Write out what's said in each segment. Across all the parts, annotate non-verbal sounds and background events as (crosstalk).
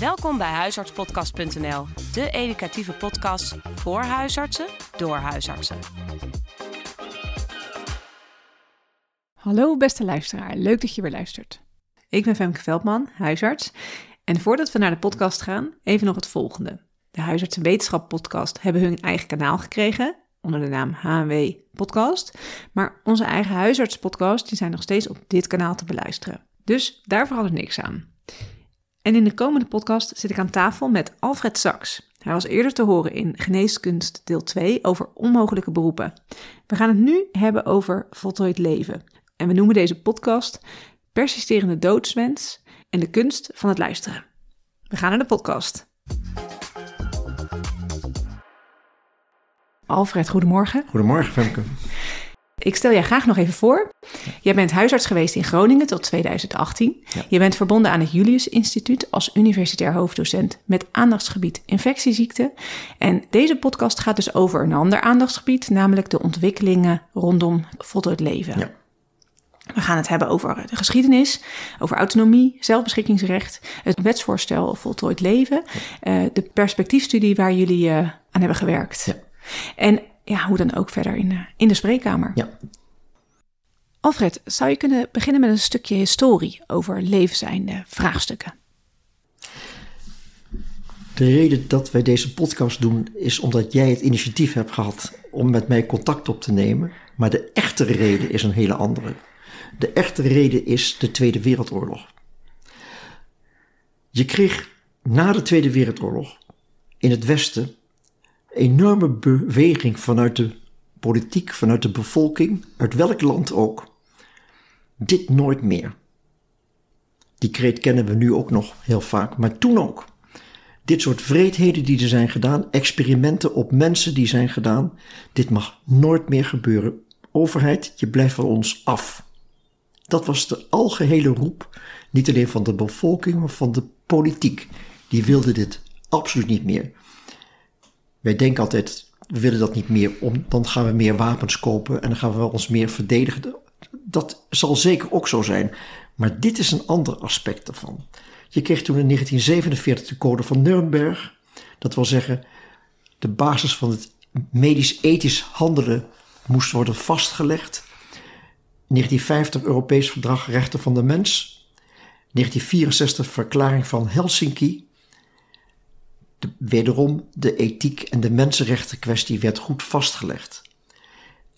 Welkom bij huisartspodcast.nl, de educatieve podcast voor huisartsen door huisartsen. Hallo beste luisteraar, leuk dat je weer luistert. Ik ben Femke Veldman, huisarts. En voordat we naar de podcast gaan, even nog het volgende. De Huisarts en Wetenschap podcast hebben hun eigen kanaal gekregen onder de naam HNW Podcast. Maar onze eigen huisartspodcast die zijn nog steeds op dit kanaal te beluisteren. Dus daar verandert niks aan. En in de komende podcast zit ik aan tafel met Alfred Saks. Hij was eerder te horen in Geneeskunst deel 2 over onmogelijke beroepen. We gaan het nu hebben over voltooid leven. En we noemen deze podcast Persisterende doodswens en de kunst van het luisteren. We gaan naar de podcast. Alfred, goedemorgen. Goedemorgen, Femke. Ik stel jij graag nog even voor. Jij bent huisarts geweest in Groningen tot 2018. Je bent verbonden aan het Julius Instituut als universitair hoofddocent met aandachtsgebied infectieziekten. En deze podcast gaat dus over een ander aandachtsgebied, namelijk de ontwikkelingen rondom voltooid leven. Ja. We gaan het hebben over de geschiedenis, over autonomie, zelfbeschikkingsrecht, het wetsvoorstel voltooid leven, uh, de perspectiefstudie waar jullie uh, aan hebben gewerkt. En ja, hoe dan ook verder in de, in de spreekkamer. Ja. Alfred, zou je kunnen beginnen met een stukje historie over levenseinde vraagstukken? De reden dat wij deze podcast doen is omdat jij het initiatief hebt gehad om met mij contact op te nemen. Maar de echte reden is een hele andere. De echte reden is de Tweede Wereldoorlog. Je kreeg na de Tweede Wereldoorlog in het Westen enorme beweging vanuit de politiek, vanuit de bevolking, uit welk land ook. Dit nooit meer. Die kreet kennen we nu ook nog heel vaak, maar toen ook. Dit soort vreedheden die er zijn gedaan, experimenten op mensen die zijn gedaan, dit mag nooit meer gebeuren. Overheid, je blijft van ons af. Dat was de algehele roep, niet alleen van de bevolking, maar van de politiek. Die wilde dit absoluut niet meer. Wij denken altijd, we willen dat niet meer, om, dan gaan we meer wapens kopen en dan gaan we ons meer verdedigen. Dat zal zeker ook zo zijn. Maar dit is een ander aspect ervan. Je kreeg toen in 1947 de code van Nuremberg. Dat wil zeggen, de basis van het medisch-ethisch handelen moest worden vastgelegd. 1950 Europees Verdrag Rechten van de Mens. 1964 Verklaring van Helsinki de, wederom de ethiek en de mensenrechten kwestie werd goed vastgelegd.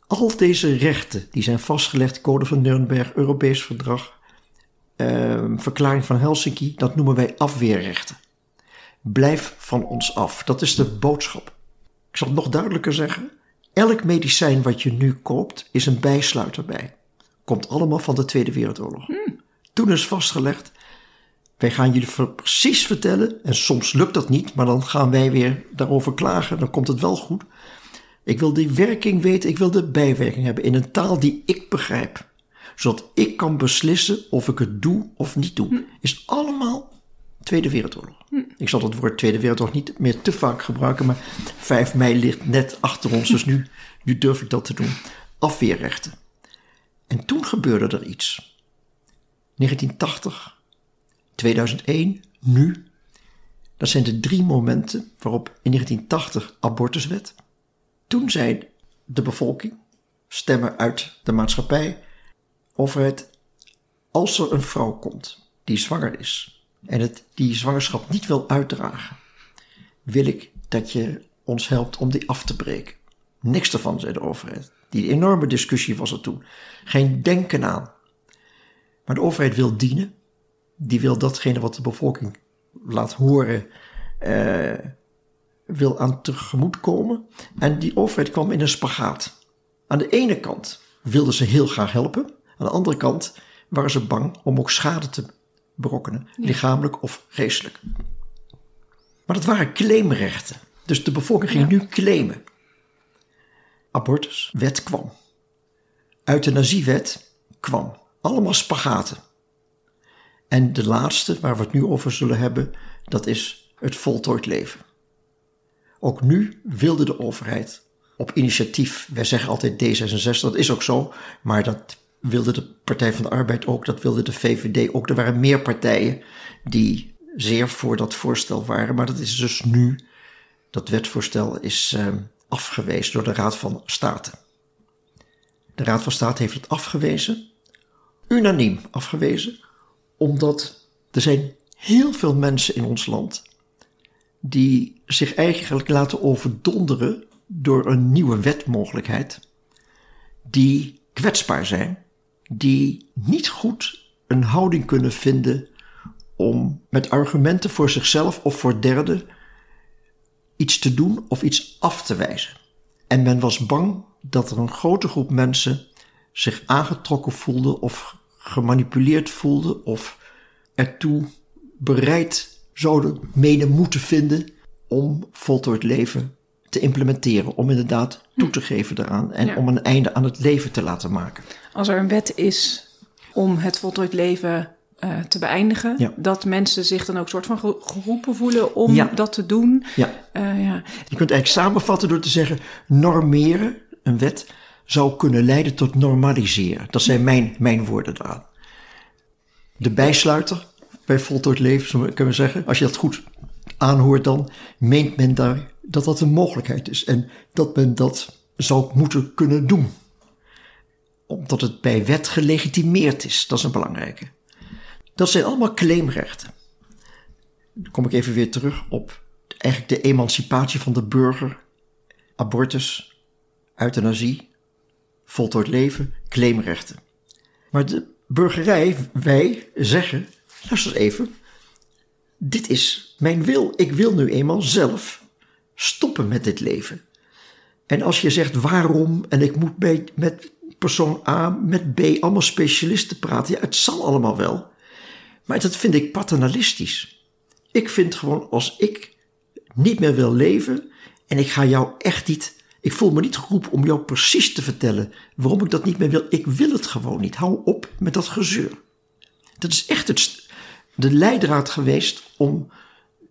Al deze rechten die zijn vastgelegd, Code van Nuremberg, Europees Verdrag, eh, Verklaring van Helsinki, dat noemen wij afweerrechten. Blijf van ons af. Dat is de boodschap. Ik zal het nog duidelijker zeggen. Elk medicijn wat je nu koopt is een bijsluiter bij. Komt allemaal van de Tweede Wereldoorlog. Hmm. Toen is vastgelegd wij gaan jullie precies vertellen, en soms lukt dat niet, maar dan gaan wij weer daarover klagen, dan komt het wel goed. Ik wil die werking weten, ik wil de bijwerking hebben in een taal die ik begrijp. Zodat ik kan beslissen of ik het doe of niet doe. Hm. Is allemaal Tweede Wereldoorlog. Hm. Ik zal het woord Tweede Wereldoorlog niet meer te vaak gebruiken, maar 5 mei ligt net achter ons, dus nu, nu durf ik dat te doen. Afweerrechten. En toen gebeurde er iets. 1980 2001, nu. Dat zijn de drie momenten waarop in 1980 abortuswet. Toen zei de bevolking, stemmen uit de maatschappij, overheid, als er een vrouw komt die zwanger is en het, die zwangerschap niet wil uitdragen, wil ik dat je ons helpt om die af te breken. Niks ervan, zei de overheid. Die enorme discussie was er toen. Geen denken aan. Maar de overheid wil dienen die wil datgene wat de bevolking laat horen, uh, wil aan tegemoet komen. En die overheid kwam in een spagaat. Aan de ene kant wilden ze heel graag helpen. Aan de andere kant waren ze bang om ook schade te berokkenen, lichamelijk of geestelijk. Maar dat waren claimrechten. Dus de bevolking ging nu claimen. Abortuswet kwam. Euthanasiewet kwam. Allemaal spagaten. En de laatste, waar we het nu over zullen hebben, dat is het voltooid leven. Ook nu wilde de overheid op initiatief, wij zeggen altijd D66, dat is ook zo, maar dat wilde de Partij van de Arbeid ook, dat wilde de VVD ook. Er waren meer partijen die zeer voor dat voorstel waren. Maar dat is dus nu, dat wetsvoorstel is uh, afgewezen door de Raad van State. De Raad van State heeft het afgewezen, unaniem afgewezen, omdat er zijn heel veel mensen in ons land die zich eigenlijk laten overdonderen door een nieuwe wetmogelijkheid, die kwetsbaar zijn, die niet goed een houding kunnen vinden om met argumenten voor zichzelf of voor derden iets te doen of iets af te wijzen. En men was bang dat er een grote groep mensen zich aangetrokken voelde of gemanipuleerd voelde of ertoe bereid zouden mede moeten vinden om voltooid leven te implementeren. Om inderdaad toe te geven daaraan en om een einde aan het leven te laten maken. Als er een wet is om het voltooid leven uh, te beëindigen, dat mensen zich dan ook soort van geroepen voelen om ja. dat te doen. Ja. Uh, ja. Je kunt eigenlijk samenvatten door te zeggen: normeren, een wet, zou kunnen leiden tot normaliseren. Dat zijn mijn, mijn woorden daaraan. De bijsluiter bij voltooid leven, kunnen we zeggen, als je dat goed aanhoort, dan meent men daar dat dat een mogelijkheid is en dat men dat zou moeten kunnen doen. Omdat het bij wet gelegitimeerd is, dat is een belangrijke. Dat zijn allemaal claimrechten. Dan kom ik even weer terug op eigenlijk de emancipatie van de burger, abortus, euthanasie, voltooid leven, claimrechten. Maar de burgerij, wij zeggen, luister even, dit is mijn wil. Ik wil nu eenmaal zelf stoppen met dit leven. En als je zegt waarom en ik moet bij, met persoon A, met B, allemaal specialisten praten, ja, het zal allemaal wel. Maar dat vind ik paternalistisch. Ik vind gewoon als ik niet meer wil leven en ik ga jou echt niet, ik voel me niet geroepen om jou precies te vertellen waarom ik dat niet meer wil. Ik wil het gewoon niet. Hou op met dat gezeur. Dat is echt het, de leidraad geweest om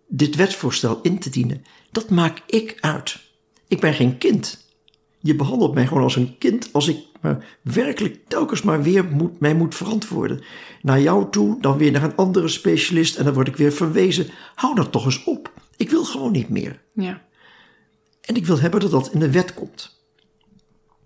dit wetsvoorstel in te dienen. Dat maak ik uit. Ik ben geen kind. Je behandelt mij gewoon als een kind als ik me werkelijk telkens maar weer moet, mij moet verantwoorden. Naar jou toe, dan weer naar een andere specialist en dan word ik weer verwezen. Hou dat toch eens op. Ik wil gewoon niet meer. Ja. En ik wil hebben dat dat in de wet komt.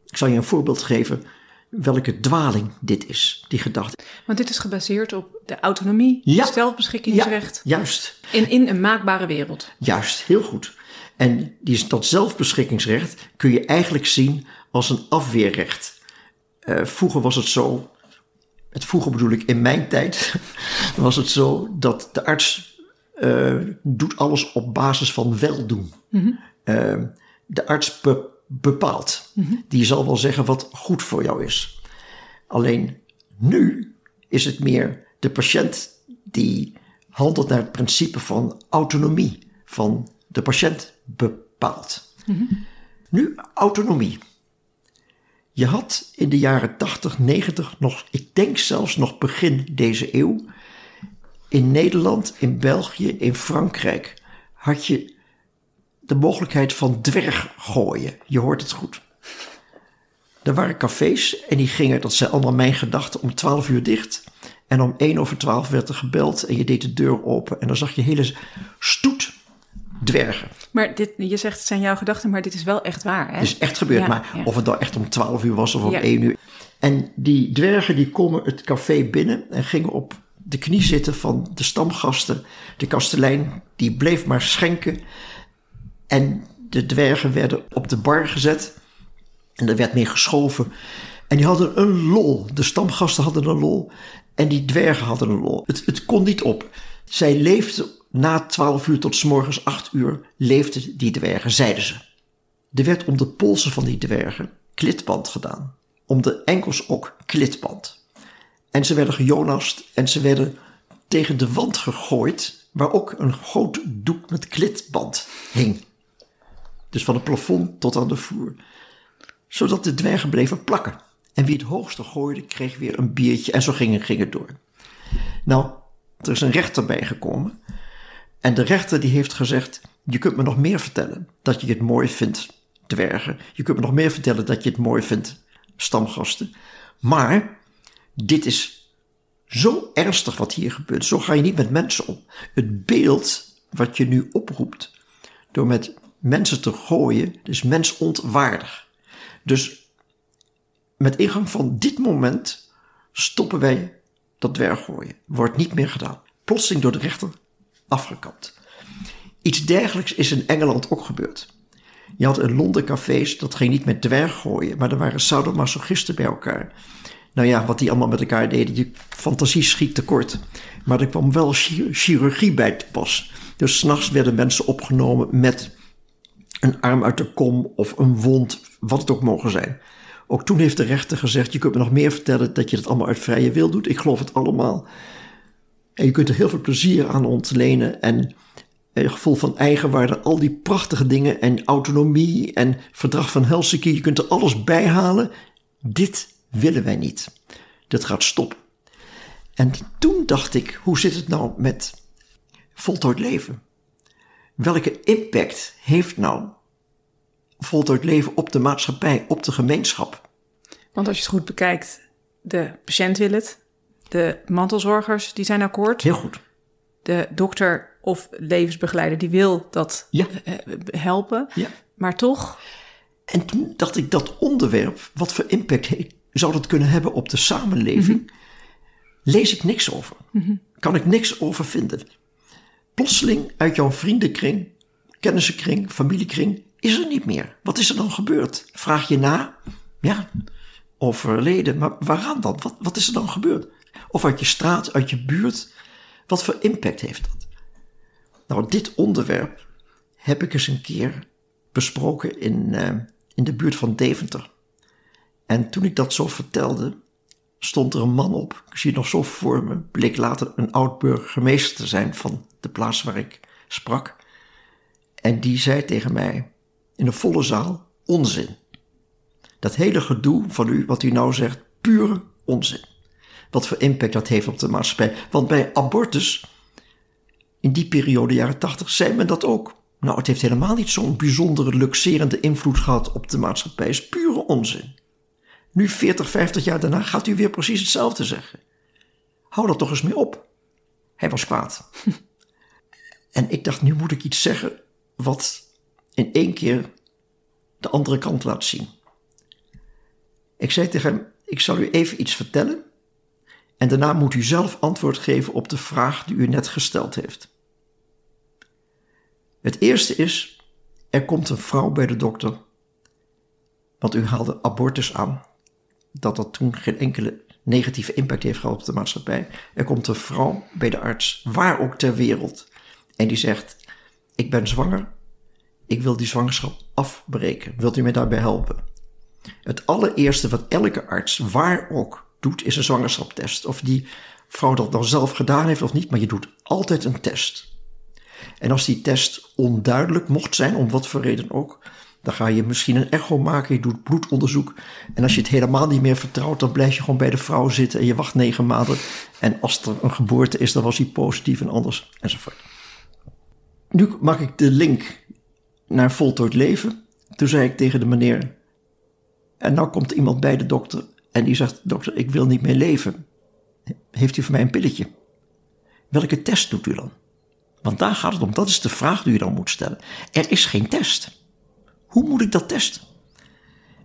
Ik zal je een voorbeeld geven welke dwaling dit is, die gedachte. Want dit is gebaseerd op de autonomie, ja. het zelfbeschikkingsrecht. Ja, juist. In, in een maakbare wereld. Juist, heel goed. En die, dat zelfbeschikkingsrecht kun je eigenlijk zien als een afweerrecht. Uh, vroeger was het zo, het vroeger bedoel ik in mijn tijd, (laughs) was het zo dat de arts uh, doet alles op basis van weldoen. Mm -hmm. Uh, de arts be bepaalt. Mm -hmm. Die zal wel zeggen wat goed voor jou is. Alleen nu is het meer de patiënt die handelt naar het principe van autonomie, van de patiënt bepaalt. Mm -hmm. Nu autonomie. Je had in de jaren 80, 90 nog, ik denk zelfs nog begin deze eeuw, in Nederland, in België, in Frankrijk, had je de mogelijkheid van dwerggooien. Je hoort het goed. Er waren cafés en die gingen, dat zijn allemaal mijn gedachten, om 12 uur dicht. En om 1 over 12 werd er gebeld en je deed de deur open. En dan zag je hele stoet dwergen. Maar dit, je zegt het zijn jouw gedachten, maar dit is wel echt waar. Hè? Het is echt gebeurd, maar of het dan echt om 12 uur was of om ja. 1 uur. En die dwergen die komen het café binnen en gingen op de knie zitten van de stamgasten. De kastelein die bleef maar schenken. En de dwergen werden op de bar gezet. En er werd meer geschoven. En die hadden een lol. De stamgasten hadden een lol. En die dwergen hadden een lol. Het, het kon niet op. Zij leefden na 12 uur tot s morgens 8 uur. Leefden die dwergen, zeiden ze. Er werd om de polsen van die dwergen klitband gedaan. Om de enkels ook klitband. En ze werden gejonast en ze werden tegen de wand gegooid, waar ook een groot doek met klitband hing. Dus van het plafond tot aan de vloer. Zodat de dwergen bleven plakken. En wie het hoogste gooide, kreeg weer een biertje en zo ging het, door. Nou, er is een rechter bijgekomen. En de rechter die heeft gezegd, je kunt me nog meer vertellen dat je het mooi vindt, dwergen. Je kunt me nog meer vertellen dat je het mooi vindt, stamgasten. Maar dit is zo ernstig wat hier gebeurt. Zo ga je niet met mensen om. Het beeld wat je nu oproept door met mensen te gooien, is mensontwaardig. Dus met ingang van dit moment stoppen wij dat dwerggooien. Wordt niet meer gedaan. Plotseling door de rechter afgekapt. Iets dergelijks is in Engeland ook gebeurd. Je had in Londen cafés, dat ging niet met dwerggooien, maar er waren sadomasochisten bij elkaar. Nou ja, wat die allemaal met elkaar deden, je fantasie schiet tekort. Maar er kwam wel chirurgie bij te pas. Dus s'nachts werden mensen opgenomen met een arm uit de kom of een wond, wat het ook mogen zijn. Ook toen heeft de rechter gezegd: Je kunt me nog meer vertellen dat je het allemaal uit vrije wil doet. Ik geloof het allemaal. En je kunt er heel veel plezier aan ontlenen en een gevoel van eigenwaarde, al die prachtige dingen en autonomie en verdrag van Helsinki. Je kunt er alles bij halen. Dit willen wij niet. Dat gaat stoppen. En toen dacht ik: hoe zit het nou met voltooid leven? Welke impact heeft nou voltooid leven op de maatschappij, op de gemeenschap? Want als je het goed bekijkt, de patiënt wil het, de mantelzorgers die zijn akkoord. Heel goed. De dokter of levensbegeleider die wil dat ja. Eh, helpen. Ja. Maar toch. En toen dacht ik dat onderwerp, wat voor impact zou dat kunnen hebben op de samenleving? Mhm. Lees ik niks over. Mhm. Kan ik niks over vinden. Plotseling uit jouw vriendenkring, kennissenkring, familiekring is er niet meer. Wat is er dan gebeurd? Vraag je na? Ja, overleden. Maar waaraan dan? Wat, wat is er dan gebeurd? Of uit je straat, uit je buurt? Wat voor impact heeft dat? Nou, dit onderwerp heb ik eens een keer besproken in, uh, in de buurt van Deventer. En toen ik dat zo vertelde, stond er een man op. Ik zie het nog zo voor me. Bleek later een oud burgemeester te zijn van de plaats waar ik sprak. En die zei tegen mij in een volle zaal: onzin. Dat hele gedoe van u, wat u nou zegt, pure onzin. Wat voor impact dat heeft op de maatschappij. Want bij abortus, in die periode, jaren tachtig, zei men dat ook. Nou, het heeft helemaal niet zo'n bijzondere luxerende invloed gehad op de maatschappij. Het is pure onzin. Nu, 40, 50 jaar daarna, gaat u weer precies hetzelfde zeggen. Hou dat toch eens mee op. Hij was kwaad. (laughs) en ik dacht, nu moet ik iets zeggen wat in één keer de andere kant laat zien. Ik zei tegen hem: Ik zal u even iets vertellen. En daarna moet u zelf antwoord geven op de vraag die u net gesteld heeft. Het eerste is: er komt een vrouw bij de dokter. Want u haalde abortus aan. Dat dat toen geen enkele negatieve impact heeft gehad op de maatschappij. Er komt een vrouw bij de arts, waar ook ter wereld. En die zegt: Ik ben zwanger. Ik wil die zwangerschap afbreken. Wilt u mij daarbij helpen? Het allereerste wat elke arts, waar ook, doet, is een zwangerschapstest. Of die vrouw dat dan zelf gedaan heeft of niet, maar je doet altijd een test. En als die test onduidelijk mocht zijn, om wat voor reden ook, dan ga je misschien een echo maken, je doet bloedonderzoek. En als je het helemaal niet meer vertrouwt, dan blijf je gewoon bij de vrouw zitten en je wacht negen maanden. En als er een geboorte is, dan was hij positief en anders enzovoort. Nu maak ik de link naar voltooid leven. Toen zei ik tegen de meneer, en nou komt iemand bij de dokter en die zegt, dokter, ik wil niet meer leven. Heeft u voor mij een pilletje? Welke test doet u dan? Want daar gaat het om, dat is de vraag die u dan moet stellen. Er is geen test. Hoe moet ik dat testen?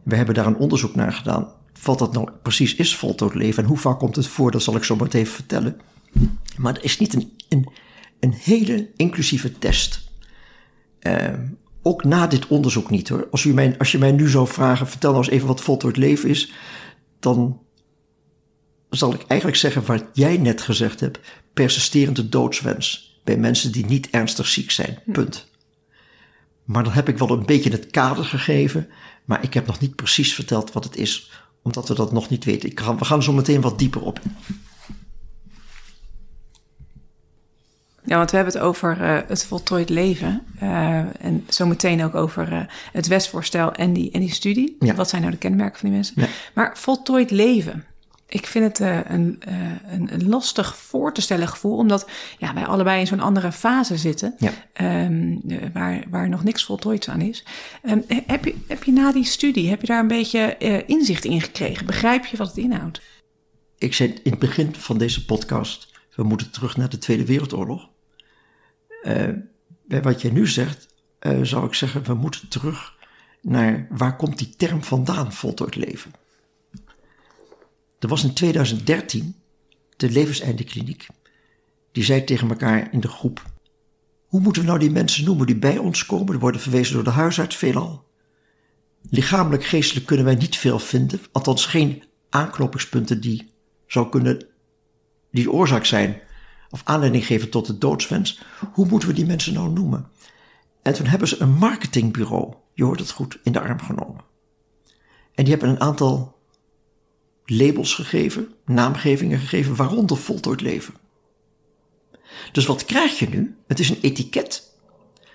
We hebben daar een onderzoek naar gedaan. Wat dat nou precies is, voltooid leven, en hoe vaak komt het voor, dat zal ik zo meteen vertellen. Maar er is niet een, een, een hele inclusieve test. Uh, ook na dit onderzoek niet hoor. Als, u mij, als je mij nu zou vragen, vertel nou eens even wat voltooid leven is, dan zal ik eigenlijk zeggen wat jij net gezegd hebt: persisterende doodswens bij mensen die niet ernstig ziek zijn. Hm. Punt. Maar dan heb ik wel een beetje het kader gegeven, maar ik heb nog niet precies verteld wat het is, omdat we dat nog niet weten. Ik ga, we gaan zo meteen wat dieper op. Ja, want we hebben het over uh, het voltooid leven. Uh, en zometeen ook over uh, het wetsvoorstel en die, en die studie. Ja. Wat zijn nou de kenmerken van die mensen? Ja. Maar voltooid leven. Ik vind het een, een, een, lastig voor te stellen gevoel, omdat ja, wij allebei in zo'n andere fase zitten, ja. um, waar, waar nog niks voltooid aan is. Um, heb, je, heb je na die studie, heb je daar een beetje inzicht in gekregen? Begrijp je wat het inhoudt? ik zei in het begin van deze podcast, we moeten terug naar de Tweede Wereldoorlog. Uh, bij wat jij nu zegt, uh, zou ik zeggen, we moeten terug naar waar komt die term vandaan, voltooid leven. Er was in 2013 de levenseindekliniek. Die zei tegen elkaar in de groep, hoe moeten we nou die mensen noemen die bij ons komen? Die worden verwezen door de huisarts veelal. Lichamelijk, geestelijk kunnen wij niet veel vinden, althans geen aanknopingspunten die zou kunnen, die de oorzaak zijn of aanleiding geven tot de doodswens. Hoe moeten we die mensen nou noemen? En toen hebben ze een marketingbureau, je hoort het goed, in de arm genomen. En die hebben een aantal labels gegeven, naamgevingen gegeven, waaronder voltooid leven. Dus wat krijg je nu? Het is een etiket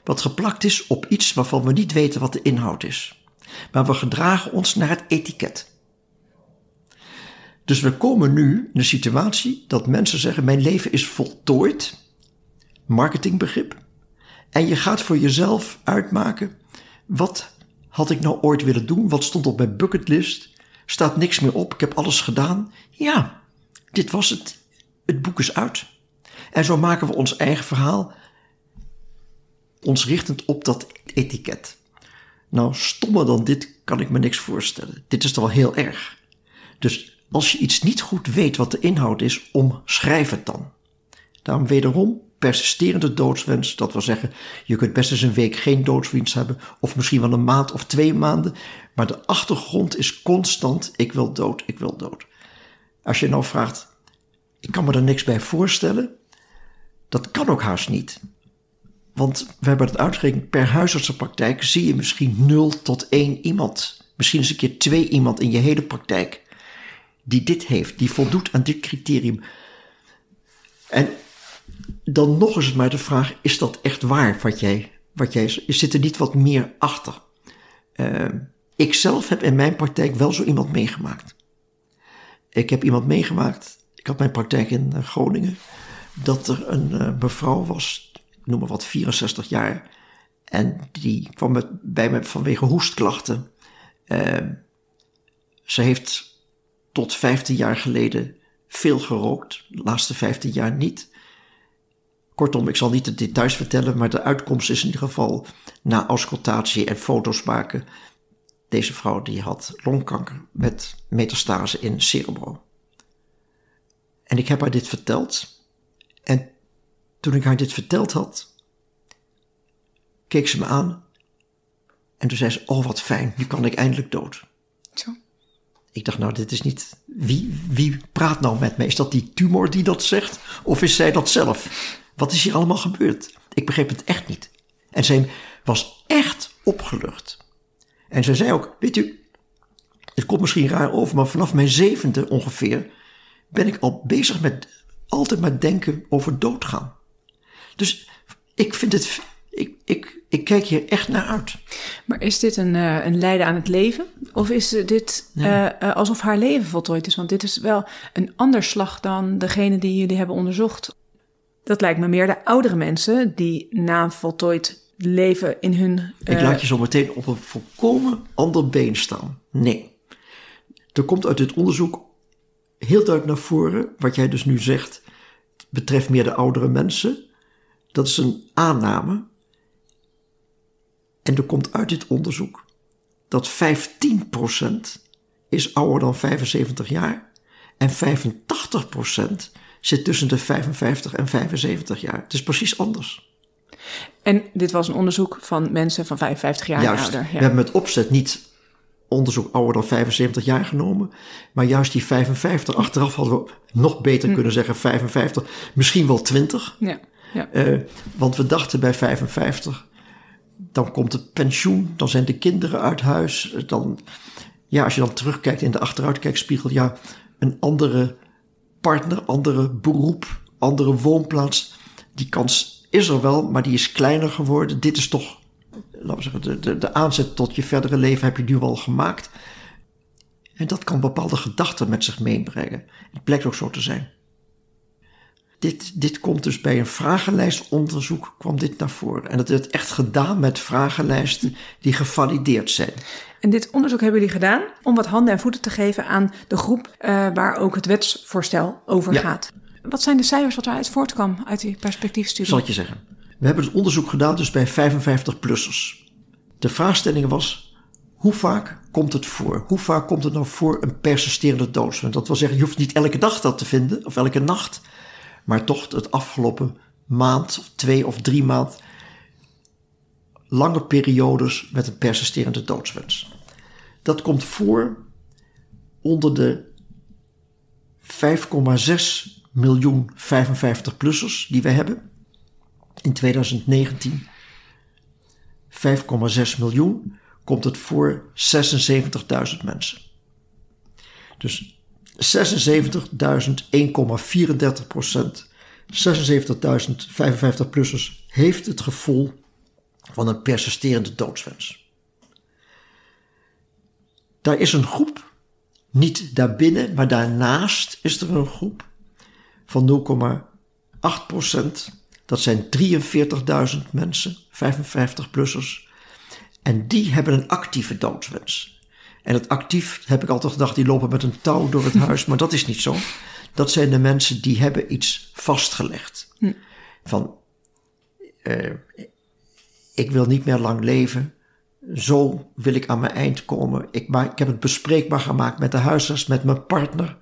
wat geplakt is op iets waarvan we niet weten wat de inhoud is. Maar we gedragen ons naar het etiket. Dus we komen nu in de situatie dat mensen zeggen: Mijn leven is voltooid. Marketingbegrip. En je gaat voor jezelf uitmaken: wat had ik nou ooit willen doen? Wat stond op mijn bucketlist? Staat niks meer op? Ik heb alles gedaan. Ja, dit was het. Het boek is uit. En zo maken we ons eigen verhaal, ons richtend op dat etiket. Nou, stommer dan dit kan ik me niks voorstellen. Dit is toch wel heel erg. Dus als je iets niet goed weet wat de inhoud is, omschrijf het dan. Daarom wederom persisterende doodswens. Dat wil zeggen, je kunt best eens een week geen doodswens hebben, of misschien wel een maand of twee maanden. Maar de achtergrond is constant: ik wil dood, ik wil dood. Als je nou vraagt, ik kan me er niks bij voorstellen, dat kan ook haast niet. Want we hebben het uitgerekend, per huisartsenpraktijk zie je misschien 0 tot 1 iemand. Misschien eens een keer twee iemand in je hele praktijk. Die dit heeft, die voldoet aan dit criterium. En dan nog eens maar de vraag, is dat echt waar wat jij, wat jij zit er niet wat meer achter? Uh, ik zelf heb in mijn praktijk wel zo iemand meegemaakt. Ik heb iemand meegemaakt, ik had mijn praktijk in eh, Groningen dat er een uh, mevrouw was, noem maar wat, 64 jaar. En die kwam bij me vanwege hoestklachten. Ze heeft tot 15 jaar geleden veel gerookt, de laatste 15 jaar niet. Kortom, ik zal niet de details vertellen, maar de uitkomst is in ieder geval na auscultatie en foto's maken. Deze vrouw die had longkanker met metastase in cerebro. En ik heb haar dit verteld. En toen ik haar dit verteld had, keek ze me aan. En toen zei ze: Oh, wat fijn, nu kan ik eindelijk dood. Zo. Ik dacht, nou, dit is niet. Wie, wie praat nou met mij? Is dat die tumor die dat zegt? Of is zij dat zelf? Wat is hier allemaal gebeurd? Ik begreep het echt niet. En zij was echt opgelucht. En zij zei ook: Weet u, het komt misschien raar over, maar vanaf mijn zevende ongeveer ben ik al bezig met altijd maar denken over doodgaan. Dus ik vind het. Ik, ik, ik kijk hier echt naar uit. Maar is dit een, uh, een lijden aan het leven? Of is dit uh, uh, alsof haar leven voltooid is? Want dit is wel een ander slag dan degene die jullie hebben onderzocht. Dat lijkt me meer de oudere mensen die na een voltooid leven in hun. Ik laat je zo meteen op een volkomen ander been staan. Nee. Er komt uit dit onderzoek heel duidelijk naar voren, wat jij dus nu zegt, betreft meer de oudere mensen. Dat is een aanname. En er komt uit dit onderzoek dat 15% is ouder dan 75 jaar en 85% zit tussen de 55 en 75 jaar. Het is precies anders. En dit was een onderzoek van mensen van 55 jaar Juist, ouder. Ja. We hebben met opzet niet onderzoek ouder dan 75 jaar genomen. Maar juist die 55, achteraf hadden we nog beter hm. kunnen zeggen 55, misschien wel 20. Ja, ja. Uh, want we dachten bij 55, dan komt het pensioen, dan zijn de kinderen uit huis. Dan, ja, als je dan terugkijkt in de achteruitkijkspiegel, ja, een andere partner, andere beroep, andere woonplaats. Die kans is er wel, maar die is kleiner geworden. Dit is toch laten we zeggen, de, de, aanzet tot je verdere leven heb je nu al gemaakt. En dat kan bepaalde gedachten met zich meebrengen. Het blijkt ook zo te zijn. Dit, dit komt dus bij een vragenlijstonderzoek kwam dit naar voren. En dat werd echt gedaan met vragenlijsten die gevalideerd zijn. En dit onderzoek hebben jullie gedaan om wat handen en voeten te geven aan de groep uh, waar ook het wetsvoorstel over Ja. gaat. Wat zijn de cijfers wat eruit voortkwam uit die perspectiefstudie? Zal ik je zeggen. We hebben het onderzoek gedaan dus bij 55-plussers. De vraagstelling was, hoe vaak komt het voor? Hoe vaak komt het nou voor een persisterende doodswens? Dat wil zeggen, je hoeft niet elke dag dat te vinden, of elke nacht. Maar toch het afgelopen maand, of twee of drie maand, lange periodes met een persisterende doodswens. Dat komt voor onder de 5,6 miljoen 55-plussers die we hebben. In 2019 5,6 miljoen komt het voor 76.000 mensen. Dus 76.000, 1,34 procent. 76.000 55-plussers heeft het gevoel van een persisterende doodswens. Daar is een groep, niet daarbinnen, maar daarnaast is er een groep van 0,8 procent. Dat zijn 43.000 mensen, 55-plussers. En die hebben een actieve doodswens. En het actief heb ik altijd gedacht, die lopen met een touw door het huis, maar dat is niet zo. Dat zijn de mensen die hebben iets vastgelegd. Van, eh, ik wil niet meer lang leven. Zo wil ik aan mijn eind komen. Ik, ik heb het bespreekbaar gemaakt met de huisarts, met mijn partner.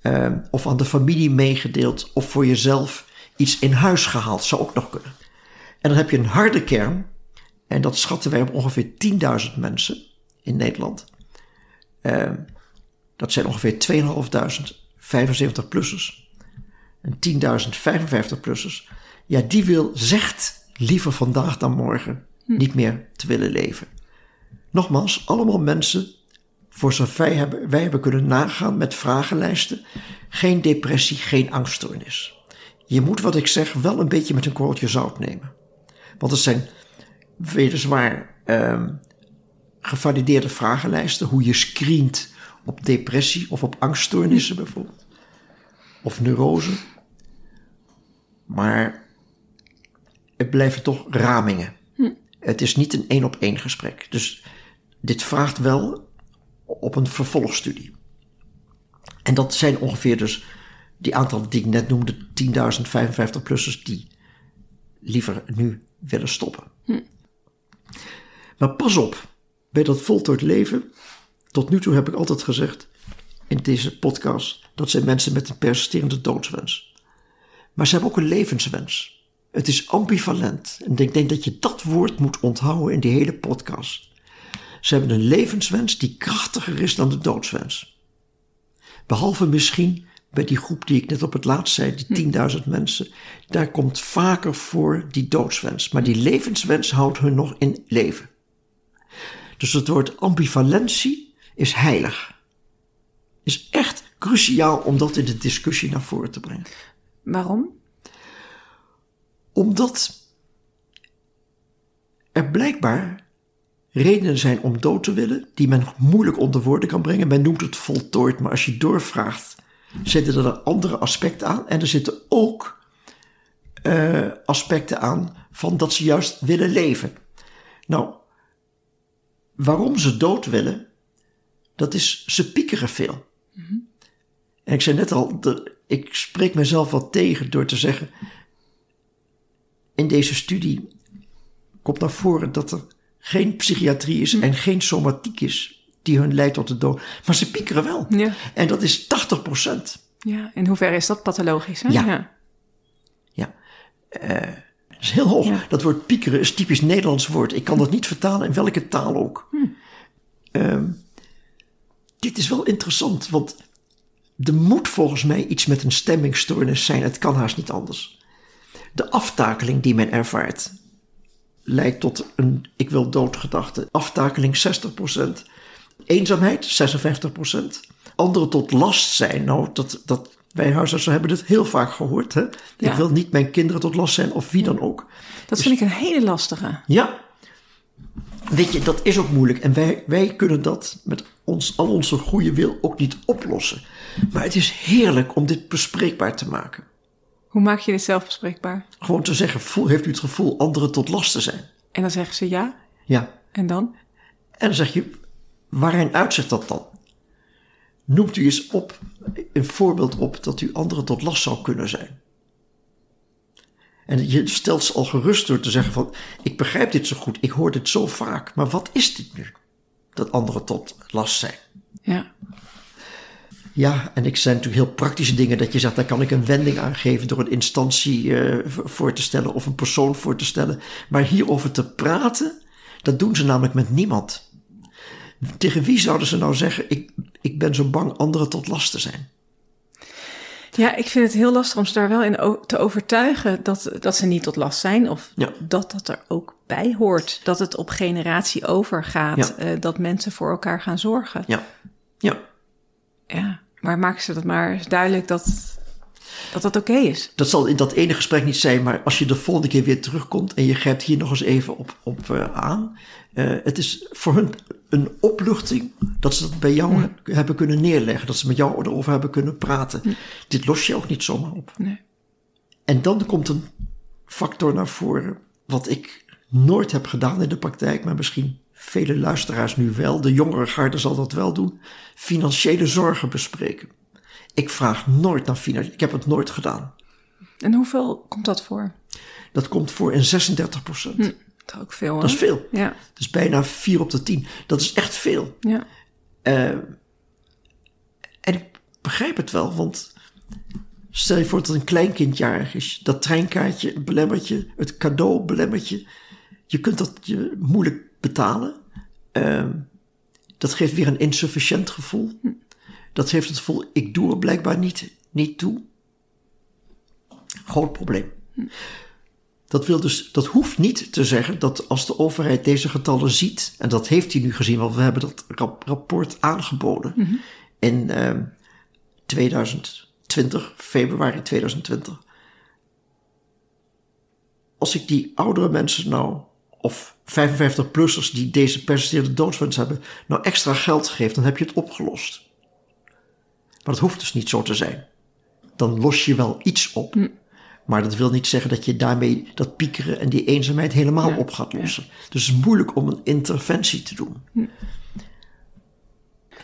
eh, of aan de familie meegedeeld. Of voor jezelf iets in huis gehaald. Zou ook nog kunnen. En dan heb je een harde kern. En dat schatten wij op ongeveer 10.000 mensen in Nederland. Eh, dat zijn ongeveer 2.500 75-plussers. En 10.000 55-plussers. Ja, die wil, zegt liever vandaag dan morgen niet meer te willen leven. Nogmaals, allemaal mensen, voor zover wij hebben, wij hebben kunnen nagaan met vragenlijsten, geen depressie, geen angststoornis. Je moet wat ik zeg wel een beetje met een korreltje zout nemen. Want het zijn weliswaar ehm gevalideerde vragenlijsten, hoe je screent op depressie of op angststoornissen bijvoorbeeld. Of neurose. Maar het blijven toch ramingen. Het is niet een één op één gesprek. Dus dit vraagt wel op een vervolgstudie. En dat zijn ongeveer dus die aantallen die ik net noemde, 10.000 55-plussers die liever nu willen stoppen. Maar pas op, bij dat voltooid leven, tot nu toe heb ik altijd gezegd in deze podcast, dat zijn mensen met een persisterende doodswens. Maar ze hebben ook een levenswens. Het is ambivalent. En ik denk dat je dat woord moet onthouden in die hele podcast. Ze hebben een levenswens die krachtiger is dan de doodswens. Behalve misschien bij die groep die ik net op het laatst zei, die 10.000 mensen. Daar komt vaker voor die doodswens. Maar die levenswens houdt hun nog in leven. Dus het woord ambivalentie is heilig. Is echt cruciaal om dat in de discussie naar voren te brengen. Waarom? Omdat er blijkbaar redenen zijn om dood te willen, die men moeilijk onder woorden kan brengen. Men noemt het voltooid, maar als je doorvraagt, zitten er andere aspecten aan. En er zitten ook uh, aspecten aan van dat ze juist willen leven. Nou, waarom ze dood willen, dat is, ze piekeren veel. En ik zei net al, de, ik spreek mezelf wat tegen door te zeggen, in deze studie komt naar voren dat er geen psychiatrie is en geen somatiek is die hun leidt tot de dood. Maar ze piekeren wel. Ja. En dat is 80 procent. Ja, in hoeverre is dat pathologisch? Hè? Ja. Ja. ja. Uh, dat is heel hoog. Ja. Dat woord piekeren is typisch Nederlands woord. Ik kan dat niet vertalen in welke taal ook. Hm. Uh, dit is wel interessant, want er moet volgens mij iets met een stemmingstoornis zijn. Het kan haast niet anders. De aftakeling die men ervaart leidt tot een ik wil doodgedachte. Aftakeling 60%. Eenzaamheid 56%. Anderen tot last zijn. Nou, dat, dat, wij huisartsen hebben dit heel vaak gehoord. Hè? Ja. Ik wil niet mijn kinderen tot last zijn of wie dan ook. Dat dus, vind ik een hele lastige. Ja. Weet je, dat is ook moeilijk. En wij, wij kunnen dat met ons, al onze goede wil ook niet oplossen. Maar het is heerlijk om dit bespreekbaar te maken. Hoe maak je dit zelf bespreekbaar? Gewoon te zeggen, voel, heeft u het gevoel anderen tot last te zijn? En dan zeggen ze ja. Ja. En dan? En dan zeg je, waarin uitzicht dat dan? Noemt u eens op, een voorbeeld op dat u anderen tot last zou kunnen zijn. En je stelt ze al gerust door te zeggen van, ik begrijp dit zo goed, ik hoor dit zo vaak, maar wat is dit nu? Dat anderen tot last zijn. Ja. Ja, en ik zijn natuurlijk heel praktische dingen dat je zegt, daar kan ik een wending aan geven door een instantie uh, voor te stellen of een persoon voor te stellen. Maar hierover te praten, dat doen ze namelijk met niemand. Tegen wie zouden ze nou zeggen, ik, ik ben zo bang anderen tot last te zijn? Ja, ik vind het heel lastig om ze daar wel in te overtuigen dat, dat ze niet tot last zijn. Of Ja. dat dat er ook bij hoort. Dat het op generatie overgaat. Ja. eh, dat mensen voor elkaar gaan zorgen. Ja, ja. Ja, maar maken ze dat maar duidelijk dat dat, dat oké is. Dat zal in dat ene gesprek niet zijn, maar als je de volgende keer weer terugkomt en je grijpt hier nog eens even op, op eh, aan. eh, het is voor hun een opluchting dat ze dat bij jou he- hebben kunnen neerleggen. Dat ze met jou erover hebben kunnen praten. Dit los je ook niet zomaar op. Nee. En dan komt een factor naar voren, wat ik nooit heb gedaan in de praktijk, maar misschien vele luisteraars nu wel. De jongere garde zal dat wel doen. Financiële zorgen bespreken. Ik vraag nooit naar financiële, ik heb het nooit gedaan. En hoeveel komt dat voor? Dat komt voor in 36 procent. Dat is ook veel, hè? Dat is veel. Ja, Dat is bijna 4 op de 10. Dat is echt veel. ja. Eh, en ik begrijp het wel, want stel je voor dat een kleinkind jarig is. Dat treinkaartje belemmert je, het cadeau belemmert je. Kunt dat je moeilijk betalen. Eh, dat geeft weer een insufficiënt gevoel. Dat geeft het gevoel, ik doe er blijkbaar niet, niet toe. Groot probleem. Dat, wil dus, dat hoeft niet te zeggen dat als de overheid deze getallen ziet, en dat heeft hij nu gezien, want we hebben dat rap- rapport aangeboden in eh, 2020, februari 2020. Als ik die oudere mensen nou, of 55-plussers die deze persisterende doodswens hebben, nou extra geld geef, dan heb je het opgelost. Maar dat hoeft dus niet zo te zijn. Dan los je wel iets op. Maar dat wil niet zeggen dat je daarmee dat piekeren en die eenzaamheid helemaal Ja, op gaat lossen. Dus het is moeilijk om een interventie te doen.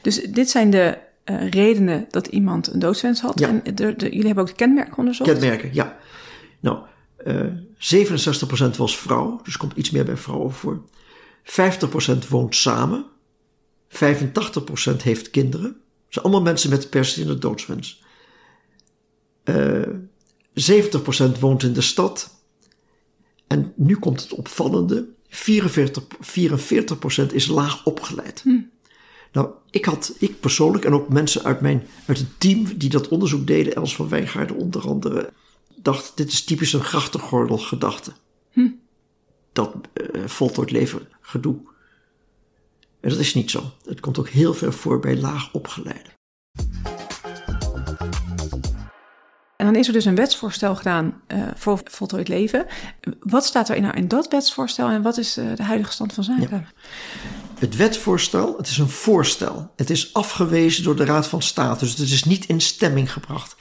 Dus dit zijn de eh, redenen dat iemand een doodswens had. Ja. En de, de- jullie hebben ook de kenmerken onderzocht. Kenmerken, ja. Nou, eh 67% was vrouw, dus komt iets meer bij vrouwen voor. 50% woont samen. 85% heeft kinderen. Dat zijn allemaal mensen met persistente doodswens. Eh 70% woont in de stad. En nu komt het opvallende. 44, 44% is laag opgeleid. Nou, ik had, ik persoonlijk en ook mensen uit, mijn, uit het team die dat onderzoek deden, Els van Wijngaarden onder andere, dacht, dit is typisch een grachtengordel gedachte. Dat eh voltooid leven gedoe. En dat is niet zo. Het komt ook heel veel voor bij laag opgeleiden. En dan is er dus een wetsvoorstel gedaan eh, voor voltooid leven. Wat staat er nou in dat wetsvoorstel en wat is eh, de huidige stand van zaken? Het wetsvoorstel, het is een voorstel. Het is afgewezen door de Raad van State, dus het is niet in stemming gebracht.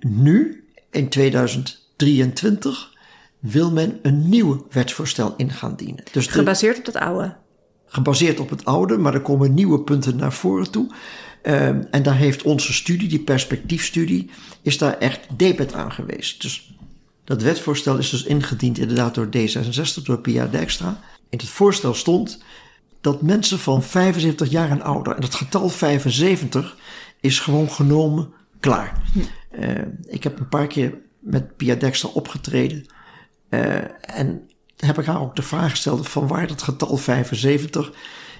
Nu, in 2023, wil men een nieuw wetsvoorstel in gaan dienen. Dus de, Gebaseerd op dat oude. gebaseerd op het oude, maar er komen nieuwe punten naar voren toe. Ehm, en daar heeft onze studie, die perspectiefstudie, is daar echt debet aan geweest. Dus dat wetsvoorstel is dus ingediend inderdaad door D66, door Pia Dijkstra. In het voorstel stond dat mensen van 75 jaar en ouder, en het getal 75 is gewoon genomen klaar. Eh, ik heb een paar keer met Pia Dijkstra opgetreden. eh, en heb ik haar ook de vraag gesteld van waar dat getal 75.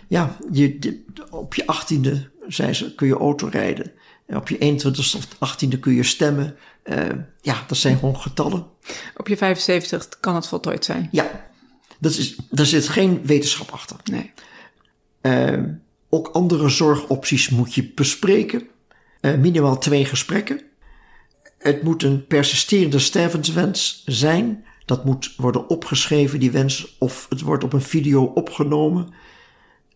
Ja, je, op je 18e, zei ze, kun je auto rijden. En op je 21ste of 18e kun je stemmen. Eh, ja, dat zijn gewoon getallen. Op je 75 kan het voltooid zijn. Ja, dat is, daar zit geen wetenschap achter. Nee. Eh, ook andere zorgopties moet je bespreken. Eh, minimaal twee gesprekken. Het moet een persisterende stervenswens zijn. Dat moet worden opgeschreven, die wens, of het wordt op een video opgenomen.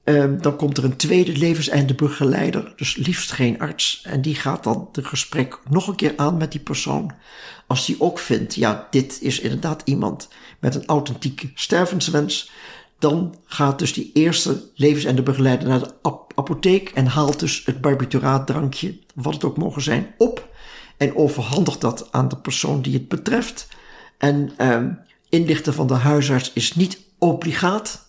Ehm, dan komt er een tweede levenseindebegeleider, dus liefst geen arts. En die gaat dan de gesprek nog een keer aan met die persoon. Als die ook vindt, ja, dit is inderdaad iemand met een authentieke stervenswens. Dan gaat dus die eerste levenseindebegeleider naar de apotheek en haalt dus het barbituraatdrankje, wat het ook mogen zijn, op. En overhandigt dat aan de persoon die het betreft. En ehm, inlichten van de huisarts is niet obligaat.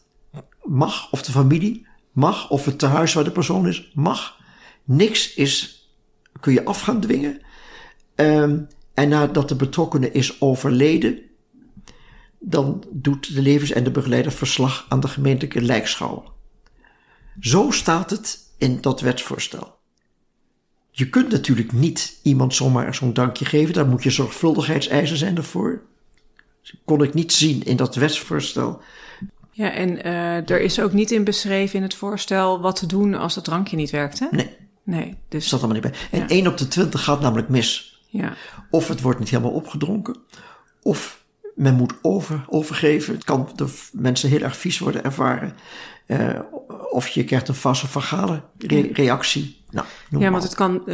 Mag, of de familie mag, of het tehuis waar de persoon is, mag. Niks is, kun je af gaan dwingen. Um, en nadat de betrokkenen is overleden, dan doet de levens- en de begeleider verslag aan de gemeentelijke lijkschouwer. Zo staat het in dat wetsvoorstel. Je kunt natuurlijk niet iemand zomaar zo'n dankje geven, daar moet je zorgvuldigheidseisen zijn ervoor. kon ik niet zien in dat wetsvoorstel. Ja, en uh, er is ook niet in beschreven in het voorstel wat te doen als het drankje niet werkt, hè? Nee. Nee, dus... Zat allemaal niet bij. En ja. 1 op de 20 gaat namelijk mis. Ja. Of het wordt niet helemaal opgedronken, of men moet over, overgeven. Het kan de mensen heel erg vies worden ervaren. Uh, of je krijgt een vasofagale re reactie. Nou, ja, want het kan, uh,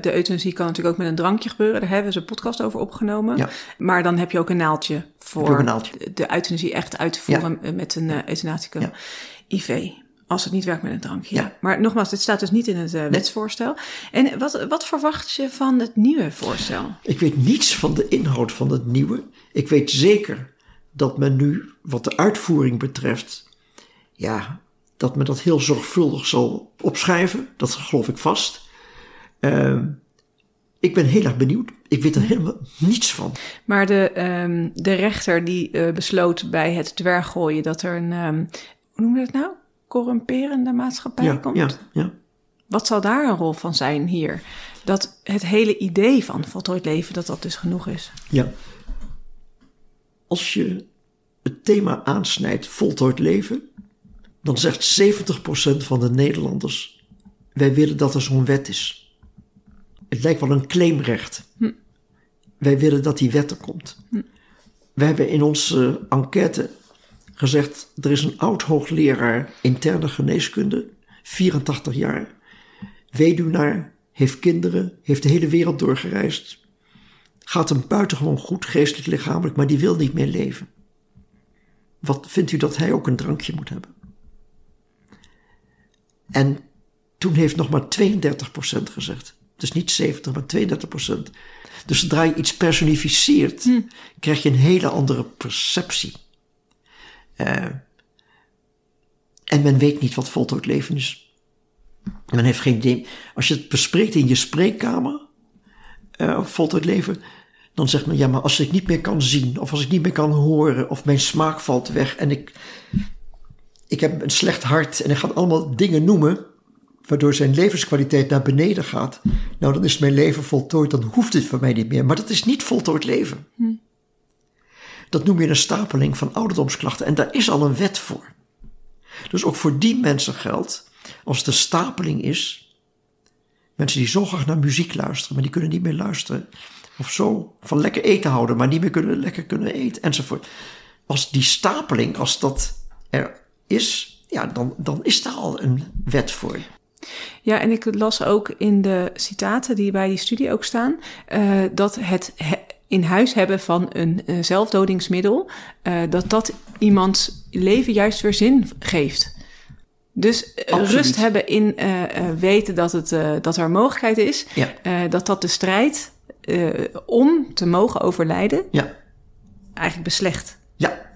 de euthanasie kan natuurlijk ook met een drankje gebeuren. Daar hebben we een podcast over opgenomen. Ja. Maar dan heb je ook een naaldje voor een naaldje. De, euthanasie echt uit te voeren ja. met een uh, Ja. IV. Als het niet werkt met een drankje. Ja. Maar nogmaals, dit staat dus niet in het uh, wetsvoorstel. En wat, wat verwacht je van het nieuwe voorstel? Ik weet niets van de inhoud van het nieuwe. Ik weet zeker dat men nu, wat de uitvoering betreft, ja, dat men dat heel zorgvuldig zal opschrijven. Dat geloof ik vast. Uh, ik ben heel erg benieuwd. Ik weet er helemaal niets van. Maar de, um, de rechter die uh, besloot bij het dwerggooien dat er een, um, hoe noem je dat nou? Corrumperende maatschappij ja, komt. Ja, ja. Wat zal daar een rol van zijn hier? Dat het hele idee van voltooid leven, dat dat dus genoeg is. Ja. Als je het thema aansnijdt, voltooid leven, dan zegt 70% van de Nederlanders: wij willen dat er zo'n wet is. Het lijkt wel een claimrecht. Hm. Wij willen dat die wet er komt. Hm. We hebben in onze enquête gezegd: er is een oud hoogleraar interne geneeskunde, 84 jaar, weduwnaar, heeft kinderen, heeft de hele wereld doorgereisd. Gaat hem buitengewoon goed, geestelijk, lichamelijk, maar die wil niet meer leven. Wat vindt u dat hij ook een drankje moet hebben? En toen heeft nog maar 32% gezegd. Dus niet 70, maar 32%. Dus zodra je iets personificeert, hm. krijg je een hele andere perceptie. Uh, en men weet niet wat voltooid leven is. Men heeft geen idee. Als je het bespreekt in je spreekkamer, uh, voltooid leven, dan zegt men ja, maar als ik niet meer kan zien, of als ik niet meer kan horen, of mijn smaak valt weg en ik, ik heb een slecht hart en ik ga allemaal dingen noemen, waardoor zijn levenskwaliteit naar beneden gaat. Nou, dan is mijn leven voltooid, dan hoeft het voor mij niet meer. Maar dat is niet voltooid leven. Hm. Dat noem je een stapeling van ouderdomsklachten en daar is al een wet voor. Dus ook voor die mensen geldt, als de stapeling is, mensen die zo graag naar muziek luisteren, maar die kunnen niet meer luisteren, of zo van lekker eten houden, maar niet meer kunnen, lekker kunnen eten, enzovoort. Als die stapeling, als dat er is, ja, dan, dan is daar al een wet voor. Ja, en ik las ook in de citaten die bij die studie ook staan, uh, dat het he in huis hebben van een uh, zelfdodingsmiddel, uh, dat dat iemands leven juist weer zin geeft. Dus Absoluut. rust hebben in weten dat, het, dat er mogelijkheid is, ja. dat dat de strijd om te mogen overlijden ja. eigenlijk beslecht. Ja,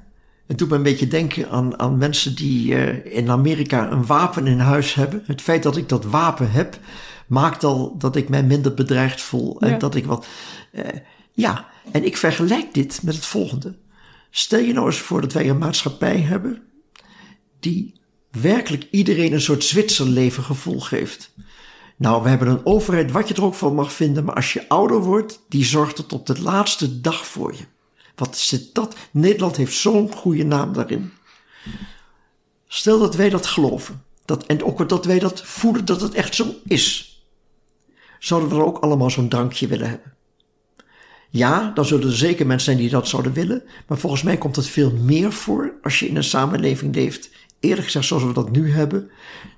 het doet me een beetje denken aan, aan mensen die uh, in Amerika een wapen in huis hebben. Het feit dat ik dat wapen heb, maakt al dat ik mij minder bedreigd voel. En Ja. dat ik wat. Uh, ja, en ik vergelijk dit met het volgende. Stel je nou eens voor dat wij een maatschappij hebben die werkelijk iedereen een soort Zwitserleven gevoel geeft. Nou, we hebben een overheid, wat je er ook van mag vinden, maar als je ouder wordt, die zorgt er tot de laatste dag voor je. Wat zit dat? Nederland heeft zo'n goede naam daarin. Stel dat wij dat geloven. Dat, en ook dat wij dat voelen dat het echt zo is. Zouden we dan ook allemaal zo'n drankje willen hebben? Ja, dan zullen er zeker mensen zijn die dat zouden willen. Maar volgens mij komt het veel meer voor als je in een samenleving leeft eerlijk gezegd, zoals we dat nu hebben,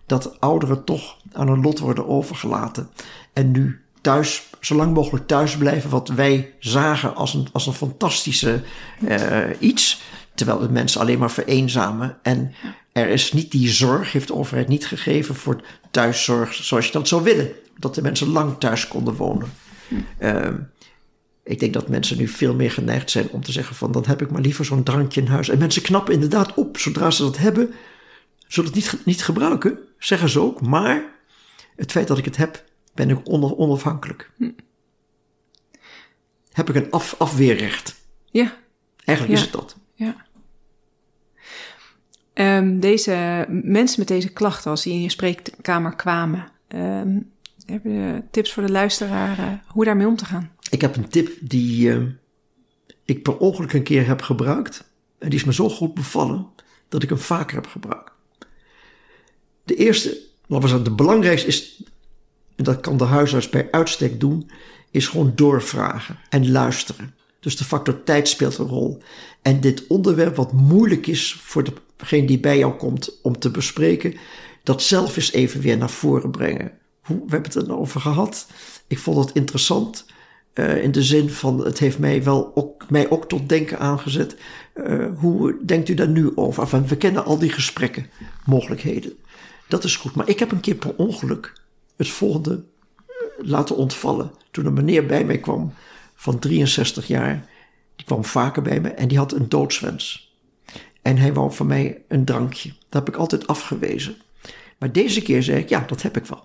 dat ouderen toch aan hun lot worden overgelaten. En nu thuis, zo lang mogelijk thuis blijven, wat wij zagen als een, als een fantastische uh, iets. Terwijl de mensen alleen maar vereenzamen. En er is niet die zorg, heeft de overheid niet gegeven voor thuiszorg zoals je dat zou willen. Dat de mensen lang thuis konden wonen. Uh, ik denk dat mensen nu veel meer geneigd zijn om te zeggen van dan heb ik maar liever zo'n drankje in huis. En mensen knappen inderdaad op zodra ze dat hebben. Zullen het niet, niet gebruiken, zeggen ze ook. Maar het feit dat ik het heb, ben ik onafhankelijk. Hm. Heb ik een af, afweerrecht. Ja. Eigenlijk is het dat. Ja. Um, deze mensen met deze klachten, als die in je spreekkamer kwamen, um, hebben je tips voor de luisteraar uh, hoe daarmee om te gaan? Ik heb een tip die uh, ik per ongeluk een keer heb gebruikt. En die is me zo goed bevallen dat ik hem vaker heb gebruikt. De eerste, laten we zeggen, de belangrijkste is, en dat kan de huisarts bij uitstek doen, is gewoon doorvragen en luisteren. Dus de factor tijd speelt een rol. En dit onderwerp, wat moeilijk is voor degene die bij jou komt om te bespreken, dat zelf eens even weer naar voren brengen. Hoe, we hebben het erover gehad. Ik vond het interessant. Uh, in de zin van, het heeft mij wel ook, mij ook tot denken aangezet. Uh, hoe denkt u daar nu over? Enfin, we kennen al die gesprekken, mogelijkheden. Dat is goed. Maar ik heb een keer per ongeluk het volgende laten ontvallen. Toen een meneer bij mij kwam van 63 jaar. Die kwam vaker bij me en die had een doodswens. En hij wou van mij een drankje. Dat heb ik altijd afgewezen. Maar deze keer zei ik, ja, dat heb ik wel.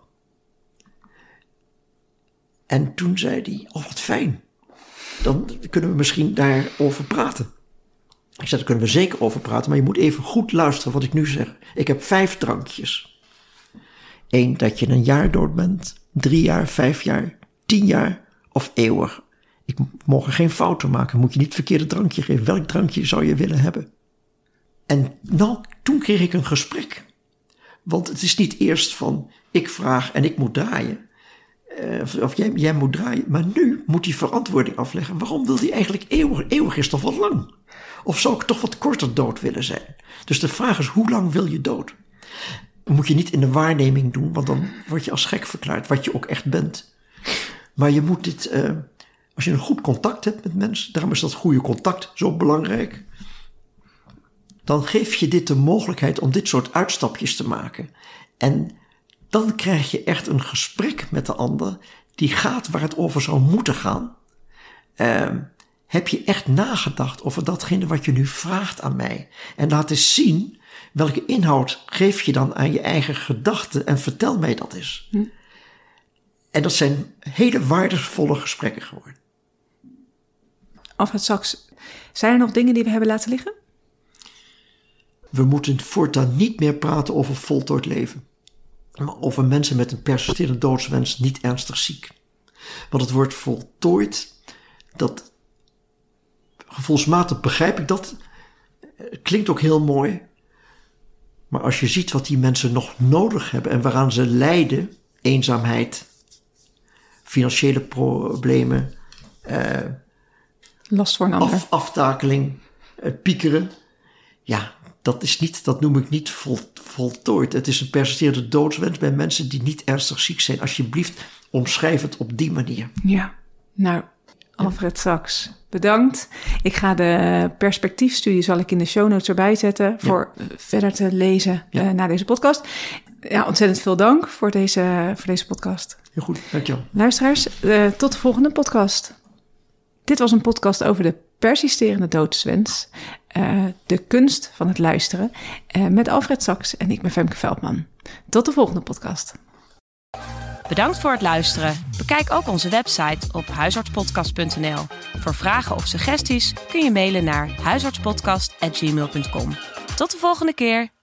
En toen zei hij, oh wat fijn. Dan kunnen we misschien daarover praten. Ik zei, daar kunnen we zeker over praten, maar je moet even goed luisteren wat ik nu zeg. Ik heb vijf drankjes. Eén, dat je een jaar dood bent. Drie jaar, vijf jaar, tien jaar of eeuwig. Ik mogen geen fouten maken. Moet je niet verkeerde drankje geven. Welk drankje zou je willen hebben? En nou, toen kreeg ik een gesprek. Want het is niet eerst van ik vraag en ik moet draaien. Uh, of jij, jij, moet draaien. Maar nu moet hij verantwoording afleggen. Waarom wil hij eigenlijk eeuwig? Eeuwig is toch wat lang? Of zou ik toch wat korter dood willen zijn? Dus de vraag is, hoe lang wil je dood? moet je niet in de waarneming doen, want dan word je als gek verklaard, wat je ook echt bent. Maar je moet dit, uh, als je een goed contact hebt met mensen, daarom is dat goede contact zo belangrijk, dan geef je dit de mogelijkheid om dit soort uitstapjes te maken. En dan krijg je echt een gesprek met de ander die gaat waar het over zou moeten gaan. Uh, heb je echt nagedacht over datgene wat je nu vraagt aan mij? En laat eens zien welke inhoud geef je dan aan je eigen gedachten en vertel mij dat eens. Hm. En dat zijn hele waardevolle gesprekken geworden. Alfred Saks, zijn er nog dingen die we hebben laten liggen? We moeten voortaan niet meer praten over voltooid leven. Maar over mensen met een persisterende doodswens niet ernstig ziek. Want het woord voltooid, dat gevoelsmatig begrijp ik dat. klinkt ook heel mooi. Maar als je ziet wat die mensen nog nodig hebben en waaraan ze lijden, eenzaamheid, financiële problemen, eh, last voor een ander, af, aftakeling, piekeren, ja, dat is niet, dat noem ik niet vol, voltooid. Het is een persisterende doodswens bij mensen die niet ernstig ziek zijn. Alsjeblieft, omschrijf het op die manier. Ja, nou, Alfred Saks, bedankt. Ik ga de perspectiefstudie zal ik in de show notes erbij zetten voor verder te lezen ja. uh, naar deze podcast. Ja, ontzettend veel dank voor deze, voor deze podcast. Heel goed, dankjewel. Luisteraars, uh, tot de volgende podcast. Dit was een podcast over de persisterende doodswens, uh, de kunst van het luisteren, met Alfred Saks en ik ben Femke Veldman. Tot de volgende podcast. Bedankt voor het luisteren. Bekijk ook onze website op huisartspodcast.nl. Voor vragen of suggesties kun je mailen naar huisartspodcast.gmail.com. Tot de volgende keer.